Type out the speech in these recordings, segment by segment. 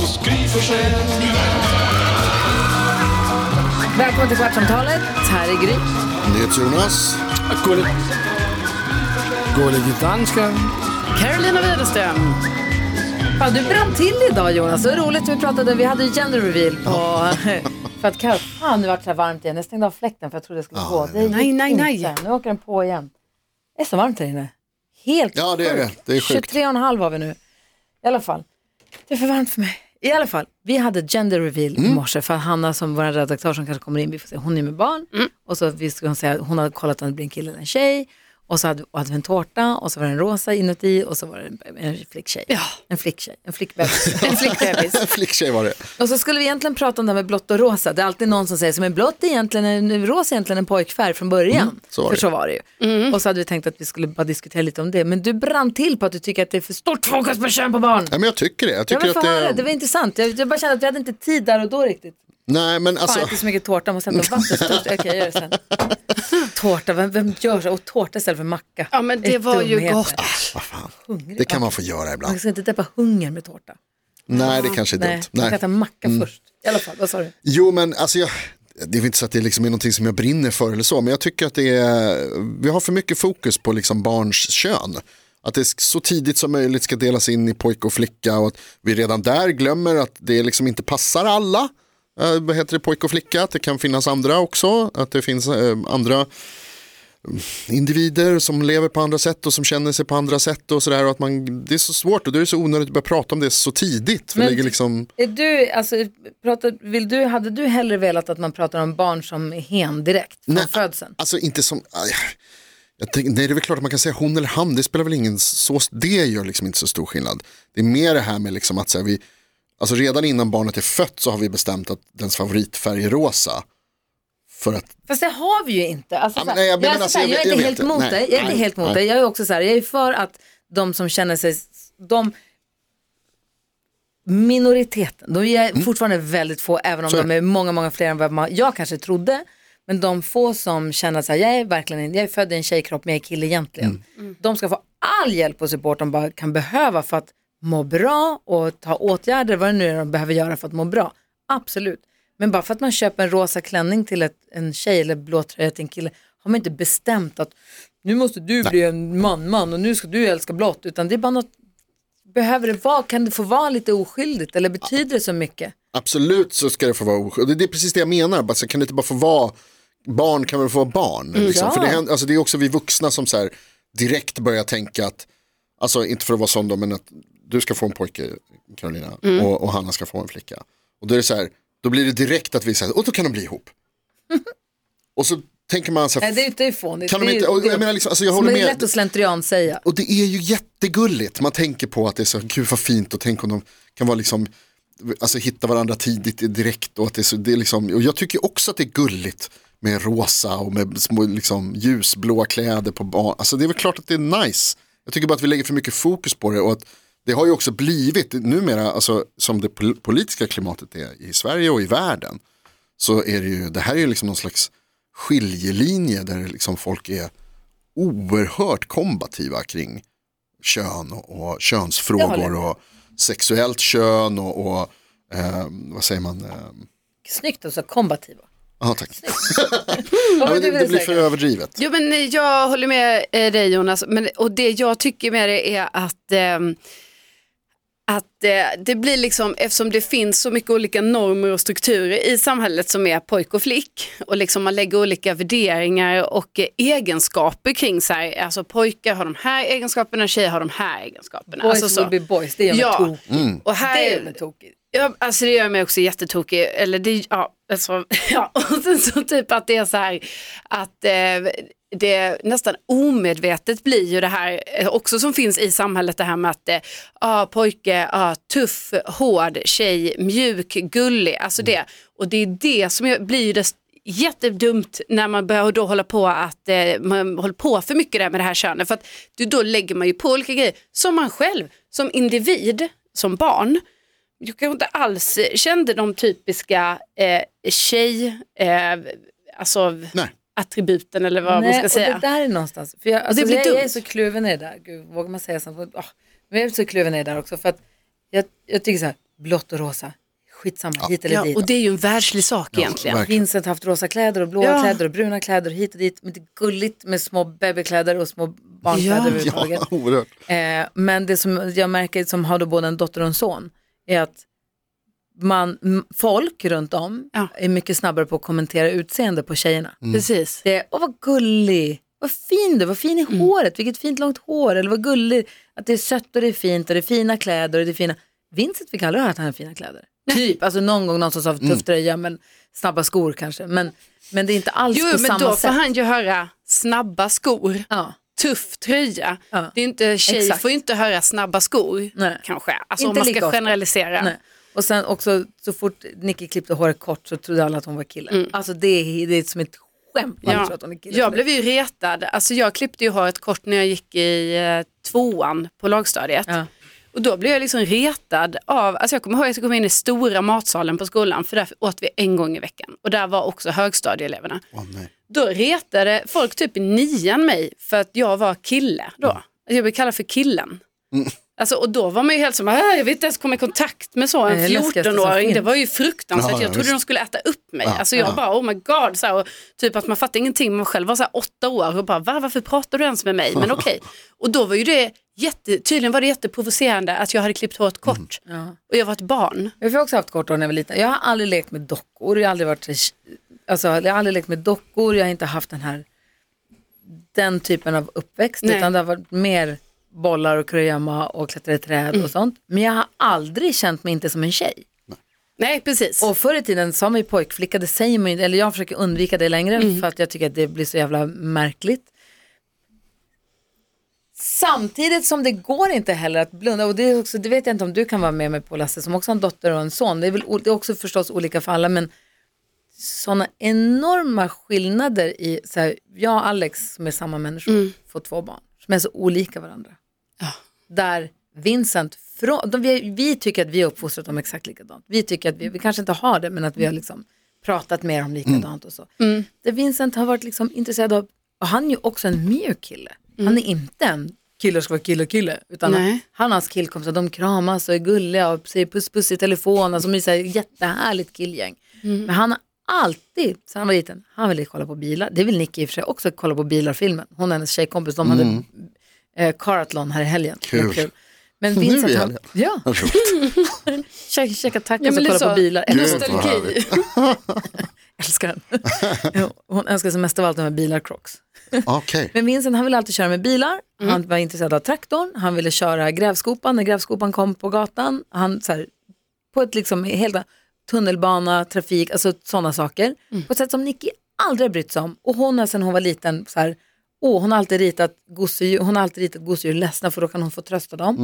Hos Gry Forssell med vänner. Välkommen till Kvartsamtalet. Här är Gry. Jonas. Gullige dansken. Carolina Widerström. Fan, du brann till idag Jonas. Det var roligt. Vi pratade, vi hade ju gender reveal på... för att Carol, fan nu vart det så här varmt igen. Jag stängde av fläkten för jag trodde det skulle gå. Det Nej, nej, nej. Nu åker den på igen. Det är så varmt här inne. Helt Ja, det är det. Det är sjukt. 23,5 har vi nu. I alla fall. Det är för varmt för mig. I alla fall, vi hade gender reveal Mm. i morse för Hanna som vår redaktör som kanske kommer in, vi får se, hon är med barn. Och så vi skulle hon säga hon hade kollat om det blir en kille eller en tjej och så hade, och hade vi en tårta och så var det en rosa inuti och så var det en, en flicktjej. Ja. En flicktjej, en flickbebis. en. Flicktjej var det. Och så skulle vi egentligen prata om det här med blått och rosa. Det är alltid någon som säger som är blått är egentligen en rosa är egentligen en pojkfärg från början. så var för det. så var det ju. Och så hade vi tänkt att vi skulle bara diskutera lite om det. Men du brann till på att du tycker att det är för stort fokus på kön på barn. Ja, men jag tycker det. Jag Jag tycker vill att det... höra, det var intressant. Jag, jag bara kände att vi hade inte tid där och då riktigt. Nej, men Fan, alltså. jag äter så mycket tårta, måste hämta vatten. Okej, jag gör det sen. Tårta, vem, vem gör så? Och tårta istället för macka. Ja, men det var ju gott. Vad fan. Hungrig. Det kan man få göra Man ibland. ska inte däppa hunger med tårta. Nej, det kanske är Nej, dumt. man kan Nej. äta macka först. I alla fall, vad sa du? Jo, men alltså jag... Det är inte så att det liksom är någonting som jag brinner för eller så, men jag tycker att det är, vi har för mycket fokus på liksom barns kön. Att det så tidigt som möjligt ska delas in i pojke och flicka och att vi redan där glömmer att det liksom inte passar alla. Eh, vad heter det, pojke och flicka, att det kan finnas andra också, att det finns eh, andra individer som lever på andra sätt och som känner sig på andra sätt och sådär. och att man, Det är så svårt och då är det så onödigt att börja prata om det så tidigt. För Men- det liksom, Är du, alltså, pratar, vill du, hade du hellre velat att man pratar om barn som är hen direkt från Nej, födseln? Alltså inte som, aj, jag tänk, nej det är väl klart att man kan säga hon eller han, det spelar väl ingen, så, det gör liksom inte så stor skillnad. Det är mer det här med liksom att så här, vi, alltså redan innan barnet är fött så har vi bestämt att dens favoritfärg är rosa. För att, Fast det har vi ju inte. Alltså, Ja, nej, jag- är alltså, jag jag är inte helt emot det. Jag är inte helt emot nej. det. Jag är också så här, jag är för att de som känner sig, de minoriteten, de är fortfarande väldigt få, även om Mm. Så är de är många, många fler än vad man, jag kanske trodde. Men de få som känner så här, jag är verkligen, jag är född i en tjejkropp men jag är kille egentligen. Mm. De ska få all hjälp och support de bara kan behöva för att må bra och ta åtgärder, vad det nu är de behöver göra för att må bra. Absolut. Men bara för att man köper en rosa klänning till ett, en tjej eller blå tröja till en kille har man inte bestämt att nu måste du bli en man-man och nu ska du älska blått. Utan det är bara något, behöver det vara, kan det få vara lite oskyldigt eller betyder det så mycket? absolut så ska det få vara oskyldigt. Det är precis det jag menar, bara, så kan det inte bara få vara, barn kan väl få vara barn. Liksom. Ja. För det, alltså, det är också vi vuxna som så här, direkt börjar tänka att, alltså inte för att vara sån då, men att du ska få en pojke, Carolina, och, och Hanna ska få en flicka. Och då är det så här, då blir det direkt att vi säger, och då kan de bli ihop. och så tänker man så här, Nej, det är inte fånigt. kan det de är inte, och jag menar liksom, alltså jag håller är med. lätt att slentrian säga. Och det är ju jättegulligt. Man tänker på att det är så, gud vad fint och tänk om de kan vara liksom, alltså hitta varandra tidigt direkt. Och, att det är så, det är liksom, och jag tycker också att det är gulligt med rosa och med små liksom, ljusblåa kläder på barn. Alltså det är väl klart att det är nice. Jag tycker bara att vi lägger för mycket fokus på det och att det har ju också blivit numera, alltså, som det pol- politiska klimatet är i Sverige och i världen, så är det ju, det här är ju liksom någon slags skiljelinje där liksom folk är oerhört kombativa kring kön och, och könsfrågor och sexuellt kön och, och eh, vad säger man? Eh, Snyggt och så kombativa. aha, tack. Ja, det, det blir för överdrivet. Jo, men eh, jag håller med eh, dig Jonas, men, och det jag tycker med det är att ehm, att eh, det blir liksom, eftersom det finns så mycket olika normer och strukturer i samhället som är pojk och flick och liksom man lägger olika värderingar och eh, egenskaper kring så här, alltså pojkar har de här egenskaperna, tjejer har de här egenskaperna. Boys alltså så. will be boys, det mig Ja. tokig. Mm. Och här, Det gör mig tokig. Ja, alltså det gör mig också jättetokig. Eller det, ja, alltså, ja. Och sen så typ att det är så här att eh, det nästan omedvetet blir ju det här eh, också som finns i samhället det här med att eh, ah, pojke, ah, tuff, hård, tjej, mjuk, gullig. Alltså det. Och det är det som blir ju det jättedumt när man börjar då hålla på att eh, man håller på för mycket där med det här könet. För att då lägger man ju på olika grejer som man själv som individ, som barn, jag kanske inte alls kände de typiska eh, tjej, eh, alltså Nej. attributen eller vad man Nej, ska och säga. det där är någonstans, för jag, alltså, det blir jag, jag är så kluven i det där, Gud, vågar man säga sånt? Oh, men jag är så kluven i det där också, för att jag, jag tycker så här, blått och rosa, skitsamma, hit eller Ja, dit. och det är ju en världslig sak egentligen. verkligen. Vincent har haft rosa kläder och blåa Ja. kläder och bruna kläder och hit och dit. Men det är gulligt med små babykläder och små barnkläder Ja. överhuvudtaget. Ja, oerhört. Eh, men det som jag märker som har då både en dotter och en son är att man, folk runt om Ja. är mycket snabbare på att kommentera utseende på tjejerna. Precis. Det är, åh vad gullig, vad fin du, vad fin i Mm. håret, vilket fint långt hår, eller vad gullig, att det är sött och det är fint och det är fina kläder och det är fina. Vincent fick aldrig höra att han hade fina kläder. Typ, alltså någon gång någon som sa Mm. tuff tröja men snabba skor kanske. Men, men det är inte alls Jo, på men samma då får sätt. han ju höra snabba skor, Ja. Tuff tröja. Ja. Det är inte, tjej Exakt. får ju inte höra snabba skor Nej. kanske. Alltså Inte om man ska generalisera. Nej. Och sen också så fort Nicky klippte håret kort så trodde alla att hon var kille. Alltså det är, det är som ett skämt Mm. Ja. att hon är kille. Jag blev ju retad, alltså jag klippte ju håret kort när jag gick i eh, tvåan på lågstadiet. Ja. Och då blev jag liksom retad av, alltså jag kommer ihåg att jag kom in i stora matsalen på skolan för där åt vi en gång i veckan. Och där var också högstadieeleverna. Nej. Då retade folk typ i nian mig för att jag var kille då. Mm. Jag blev kallad för killen. Alltså, och då var man ju helt som, "Ah, jag vet inte ens komma i kontakt med så, en det läskigaste som 14-åring. Det var ju fruktansvärt, Ja, ja, jag trodde visst. de skulle äta upp mig. Ja, alltså jag ja. bara, oh my god, så här, och typ att man fattar ingenting, man själv var så här åtta år och bara, Va, varför pratar du ens med mig? Men okej, och då var ju det jätte, tydligen var det jätteprovocerande att jag hade klippt håret kort. Ja. Och jag var ett barn. Jag har också haft kort hår när jag var liten. Jag har aldrig lekt med dockor. Jag har aldrig, varit, alltså, jag har aldrig lekt med dockor. Jag har inte haft den här den typen av uppväxt. Nej. Utan det har varit mer bollar och kurragömma och klättra i träd Mm. och sånt. Men jag har aldrig känt mig inte som en tjej. Nej, precis. Och förr i tiden sa man ju pojkflicka, det säger man ju, eller jag försöker undvika det längre Mm. för att jag tycker att det blir så jävla märkligt. Samtidigt som det går inte heller att blunda, och det, är också, det vet jag inte om du kan vara med mig på Lasse som också har en dotter och en son, det är väl det är också förstås olika för alla men sådana enorma skillnader i, så här, jag och Alex som är samma människor får två barn som är så olika varandra. Där Vincent, frå- de, vi, vi tycker att vi har uppfostrat dem exakt likadant. Vi tycker att vi, vi kanske inte har det men att vi har liksom pratat med dem likadant och så. Där Vincent har varit liksom intresserad av, och han är ju också en mjuk kille. Han är inte en kille ska vara kille kille. Utan Nej. han och hans killkompisar, de kramas och är gulliga och säger puss puss i telefonen som är så här jättehärligt killgäng. Men han har alltid, sen han var liten, han ville kolla på bilar. Det vill Nicky i och för sig också kolla på bilar-filmen. Hon och hennes tjejkompis, de hade eh, Caratlon här i helgen. Var Kul. Men Nu Vincent, i han, helgen. ja, käka, käka tacos Ja, och kolla på så. bilar. Gud, Älskar, vad Nostalgi. älskar den. Hon önskar sig mest av allt de här bilar Crocs. Okej. Men Vincent han ville alltid köra med bilar. Han var intresserad av traktorn. Han ville köra grävskopan när grävskopan kom på gatan. Han så här, på ett liksom helt tunnelbana, trafik, alltså sådana saker. På ett sätt som Nicky aldrig har brytt sig om. Och hon har sedan hon var liten så här, åh, hon har alltid ritat gosedjur, hon har alltid ritat gosedjur ledsna för då kan hon få trösta dem.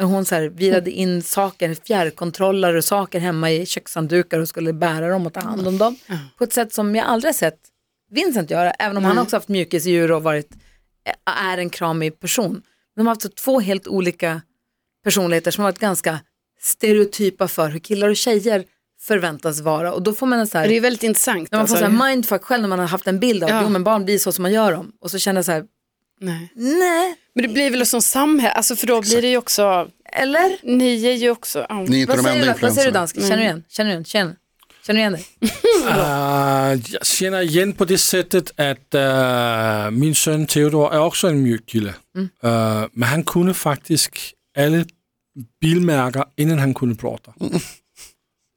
Hon så här, virade in saker, fjärrkontroller och saker hemma i kökshanddukar och skulle bära dem och ta hand om dem. På ett sätt som jag aldrig sett Vincent göra, även om han också haft mjukisdjur och varit, är en kramig person. De har haft så två helt olika personligheter som har varit ganska stereotypa för hur killar och tjejer förväntas vara. Och då får man en så här, Det är väldigt intressant. när man får alltså. så här mindfuck själv när man har haft en bild av Ja. att jo, men barn blir så som man gör dem. Och så känner jag så här, Nej. nej, Men det blir väl som samhälle, alltså för då blir det ju också, eller? ni är ju också, ja. Ni är inte Vad de säger, du, vad säger du dansk? Känner du igen? Känner du igen? Känner, känner du igen dig? Uh, jag känner igen på det sättet att uh, min son Theodor är också en mjuk kille. Uh, men han kunde faktiskt alla bilmärken innan han kunde prata.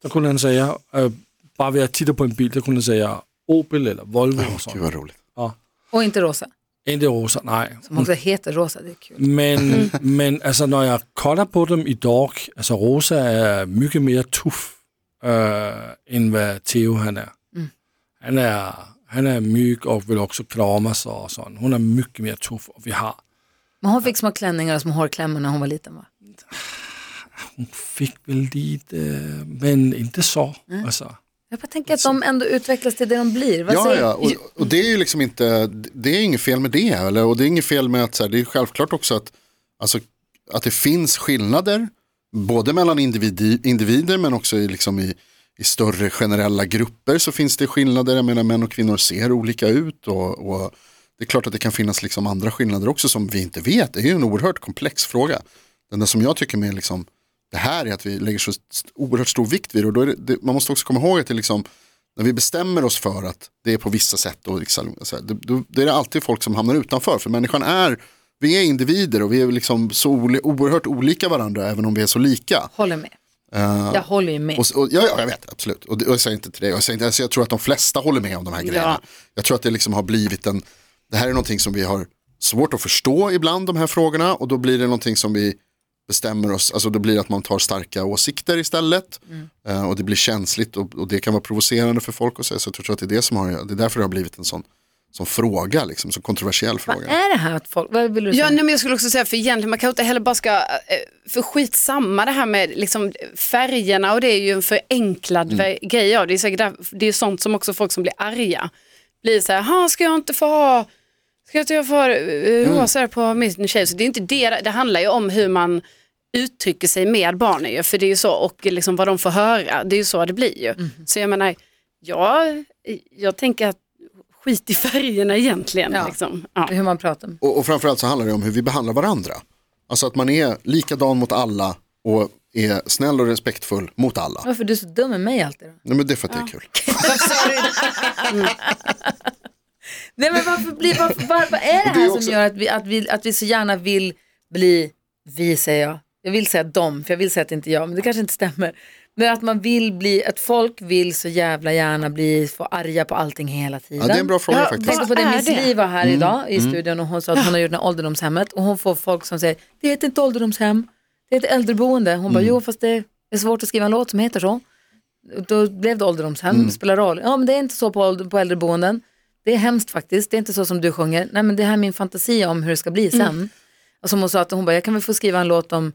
Då kunde han säga, uh, bara vid att titta på en bil, då kunde han säga Opel eller Volvo och Gud sånt. vad roligt. Och inte rosa? Inte rosa, nej. Som också heter rosa, det är kul. Men, men alltså när jag kollar på dem idag, alltså Rosa är mycket mer tuff äh, än vad Theo han är. Han är. Han är mjuk och vill också kramas och sånt. Hon är mycket mer tuff och vi har, Men hon fick små klänningar och små hårklämmor när hon var liten va? Hon fick väl lite, men inte så. Alltså. Jag bara tänker att de ändå utvecklas till det de blir. Vad Ja, säger- ja, och, och det är ju liksom inte, det är inget fel med det. Eller? Och det är inget fel med att, så här, det är självklart också att, alltså, att det finns skillnader, både mellan individ, individer men också i, liksom i, i större generella grupper så finns det skillnader. Jag menar män och kvinnor ser olika ut och, och det är klart att det kan finnas liksom andra skillnader också som vi inte vet. Det är ju en oerhört komplex fråga. Den där som jag tycker med liksom, det här är att vi lägger så oerhört stor vikt vid det. Och då det, det, man måste också komma ihåg att det liksom, när vi bestämmer oss för att det är på vissa sätt, och liksom, då, det är det alltid folk som hamnar utanför. För människan är, vi är individer och vi är liksom så oerhört olika varandra även om vi är så lika. Håller med. Eh, Jag håller ju med. och, och, ja, ja, jag vet, absolut. Och, och jag säger inte till det. Jag, säger inte, alltså, jag tror att de flesta håller med om de här grejerna. Jag tror att det liksom har blivit en, det här är någonting som vi har svårt att förstå ibland, de här frågorna. Och då blir det någonting som vi bestämmer oss, alltså då blir det att man tar starka åsikter istället. Eh, och det blir känsligt och, och det kan vara provocerande för folk. Och så, så jag tror att det är, det, som har, det är därför det har blivit en sån, sån fråga, liksom, så kontroversiell Vad fråga. är det här att folk, vad vill du säga? Ja, nej, men jag skulle också säga, för egentligen man kan inte heller bara ska, eh, för skitsamma det här med liksom färgerna och det är ju en förenklad Mm. grej. Ja. Det är säkert där, det är sånt som också folk som blir arga blir så här, "Ha, ska jag inte få ha, ska inte jag få ha Mm. uh, rosa på min tjej? Så det är inte det, det handlar ju om hur man uttrycker sig med barnen ju, för det är ju så, och liksom vad de får höra, det är ju så det blir ju. Mm. Så jag menar, ja, jag tänker att skit i färgerna egentligen. Ja. Liksom. Ja. Hur man pratar. Och, och framförallt så handlar det om hur vi behandlar varandra. Alltså att man är likadan mot alla och är snäll och respektfull mot alla. Varför är du så dum med mig alltid då? Nej men det är för att det är kul. Nej men varför blir, varför, var, vad är det Det är här också- som gör att vi, att, vi, att vi så gärna vill bli, vi säger jag, jag vill säga dem, för jag vill säga att det inte är jag, men det kanske inte stämmer. Men att man vill bli, att folk vill så jävla gärna bli, få arga på allting hela tiden. Ja, det är en bra fråga Ja, faktiskt. Jag tänkte på det, Miss? Li var här Mm. idag i studion och hon sa att hon har gjort det här ålderdomshemmet och hon får folk som säger, det heter inte ålderdomshem, det heter äldreboende. Hon Mm. bara, jo fast det är svårt att skriva en låt som heter så. Då blev det ålderdomshem, Mm. det spelar roll. Ja men det är inte så på, på äldreboenden. Det är hemskt faktiskt, det är inte så som du sjunger. Nej men det här är min fantasi om hur det ska bli sen. Mm. Och som hon sa att hon bara, jag kan väl få skriva en låt om,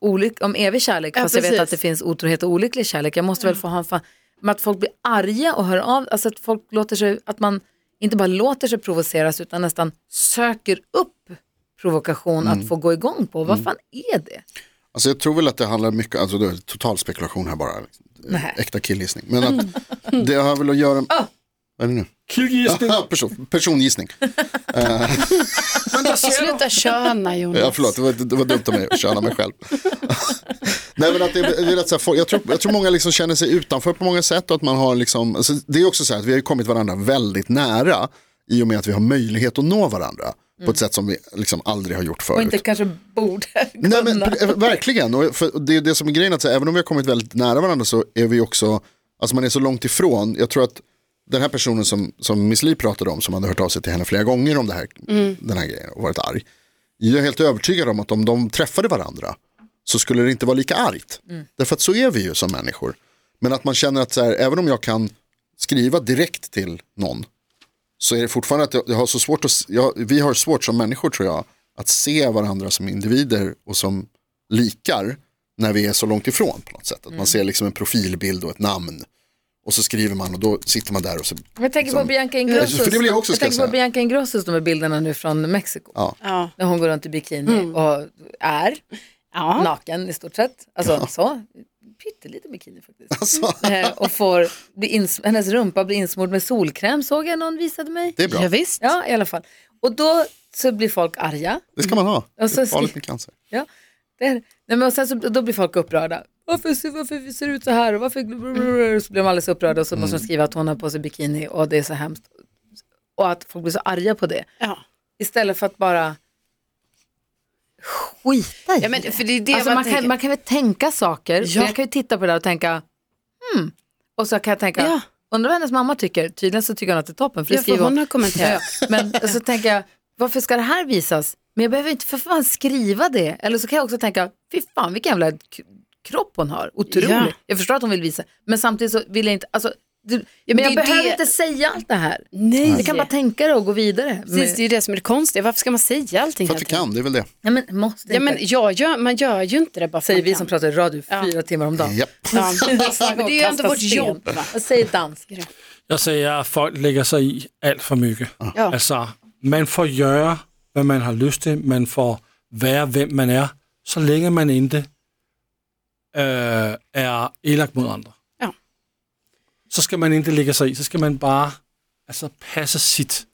olyck, om evig kärlek, Ja, fast jag vet precis. att det finns otrohet och olycklig kärlek. Jag måste väl få ha en fan, men att folk blir arga och hör av, alltså att folk låter sig, att man inte bara låter sig provoceras utan nästan söker upp provokation Mm. att få gå igång på. Vad fan är det? Alltså jag tror väl att det handlar mycket, alltså det är total spekulation här bara. Nej. Äkta killgissning. Men att det har väl att göra med... Ah. Vad är det nu? Killgissning. Aha, person, persongissning. Sluta köna Jonas. Ja, förlåt, det var, det var dumt av mig att köra mig själv. Nej, men att det, det är rätt så här, jag, tror, jag tror många liksom känner sig utanför på många sätt. Och att man har liksom, alltså, det är också så här att vi har kommit varandra väldigt nära i och med att vi har möjlighet att nå varandra. På ett sätt som vi liksom aldrig har gjort förut. Och inte kanske borde Nej, men, kunna. eh, verkligen, och för, det är det som är grejen, att så, här, även om vi har kommit väldigt nära varandra så är vi också, alltså man är så långt ifrån, jag tror att den här personen som, som Miss Li pratade om, som hade hört av sig till henne flera gånger om det här, den här grejen och varit arg, jag är helt övertygad om att om de träffade varandra så skulle det inte vara lika argt. Därför att så är vi ju som människor. Men att man känner att så här, även om jag kan skriva direkt till någon så är det fortfarande att jag, jag har så svårt att, jag, vi har svårt som människor tror jag att se varandra som individer och som likar när vi är så långt ifrån på något sätt. Att man ser liksom en profilbild och ett namn och så skriver man och då sitter man där och så, Jag tänker på Liksom- Bianca Ingrossos, För det vill jag också, ska tänker jag på. Bianca Ingrossos, de här bilderna nu från Mexiko. ja. Ja. När hon går runt i bikini och är Ja. naken i stort sett. Alltså så, pytteliten bikini faktiskt. Alltså, Eh, och får, bli ins- hennes rumpa blir insmord med solkräm såg jag någon visade mig. det är bra, Ja, visst. Ja, i alla fall. Och då så blir folk arga. det ska man ha. Det Och så är farligt med cancer. Ja, det är, nej, men och sen så, då blir folk upprörda. Varför, ser- varför ser det ut så här? Och varför, så blir de alldeles upprörda och så måste de skriva att hon har på sig bikini och det är så hemskt. Och att folk blir så arga på det. Ja. Istället för att bara skita i Ja, men för det är det alltså, man kan, man kan väl tänka saker. Ja. Jag kan ju titta på det där och tänka, hmm. Och så kan jag tänka, Ja. undrar vad hennes mamma tycker. Tydligen så tycker hon att det är toppen. För Ja, för skriver hon har kommenterat. Men så tänker jag, varför ska det här visas? Men jag behöver inte för fan skriva det. Eller så kan jag också tänka, fy fan vilken jävla kropp hon har. Otroligt. Ja. Jag förstår att hon vill visa, men samtidigt så vill jag inte, alltså, du, men men jag behöver det- inte säga allt det här. Nej. Jag kan bara tänka det och gå vidare. Precis, det är ju det som är det konstiga. Varför ska man säga allting? För att vi kan, det är väl det. Nej, men måste Ja, men jag gör, man gör ju inte det bara Säger vi kan. som pratar i radio Ja. fyra timmar om dagen. Ja. Men det är ju ändå vårt jobb. Va? Jag säger dansk. Jag säger att folk lägger sig i allt för mycket. Ja. Alltså, man får göra vad man har lust till, man får vara vem man är, så länge man inte äh, är elak mot andra. Ja. Så ska man inte lägga sig i, så ska man bara alltså, passa sitt.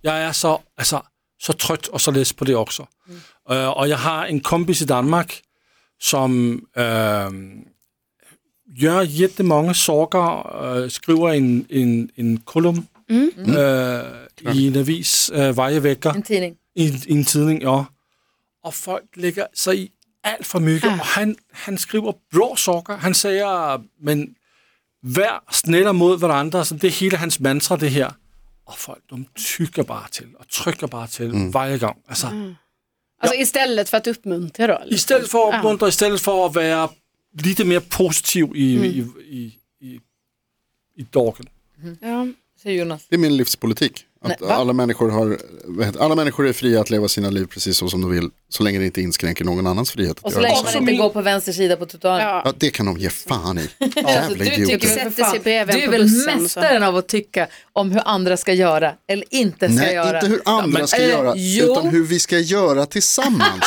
Jag är så, alltså, så trött och så less på det också. Øh, och jag har en kompis i Danmark som äh, gör jättemånga saker, äh, skriver en, en, en kolumn äh, i en avis äh, varje vecka, En tidning. i, i en tidning, ja. Och folk lägger sig i allt för mycket. Och han, han skriver bra saker. Han säger, men vær snälla mot varandra. Så det är hela hans mantra det här. Och folk de tycker bara till och trycker bara till varje gång. Alltså, Alltså istället för att uppmuntra då? eller? Istället för att uppmuntra, istället för att vara lite mer positiv i, i, i, i, i dagen. Ja. Säger Jonas. Det är min livspolitik. Att Nej, alla, människor har, alla människor är fria att leva sina liv precis så som de vill. Så länge det inte inskränker någon annans frihet. Och så länge det. man inte går på vänster sida på trottoaren. Ja. Ja, det kan de ge fan i. Alltså, Jävla du idioter. tycker väl Sätter för fan, sig bredvid du är väl mästaren av att tycka om hur andra ska göra eller inte ska Nej, göra. inte hur andra ska eh, göra, jo. utan hur vi ska göra tillsammans.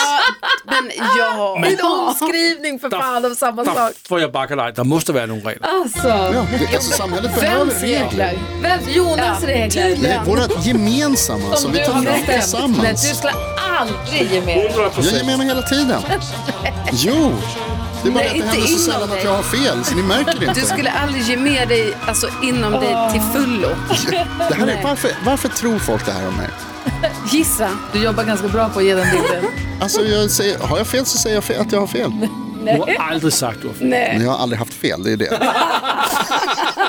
Men ja. En omskrivning för fan om samma Där sak. får jag backa dig. Det måste vara några regler. Alltså, Ja, det, alltså, samhället behöver Vems regler. regler? vem, Jonas Ja, regler. Nej, våra gemensamma som vi du tar fram bestämt. Nej, tillsammans. du skulle aldrig ge med. Jag ger med mig hela tiden. Jo, det är bara Nej, att det inte händer så sällan att jag har fel, så ni märker det Du inte. skulle aldrig ge med dig alltså, inom dig till fullo. Det här är, varför, varför tror folk det här om mig? Gissa. Du jobbar ganska bra på att ge den bilden. Alltså, jag säger, har jag fel så säger jag fel, att jag har fel. Du har aldrig sagt att du har fel. Men jag har aldrig haft fel, det är det.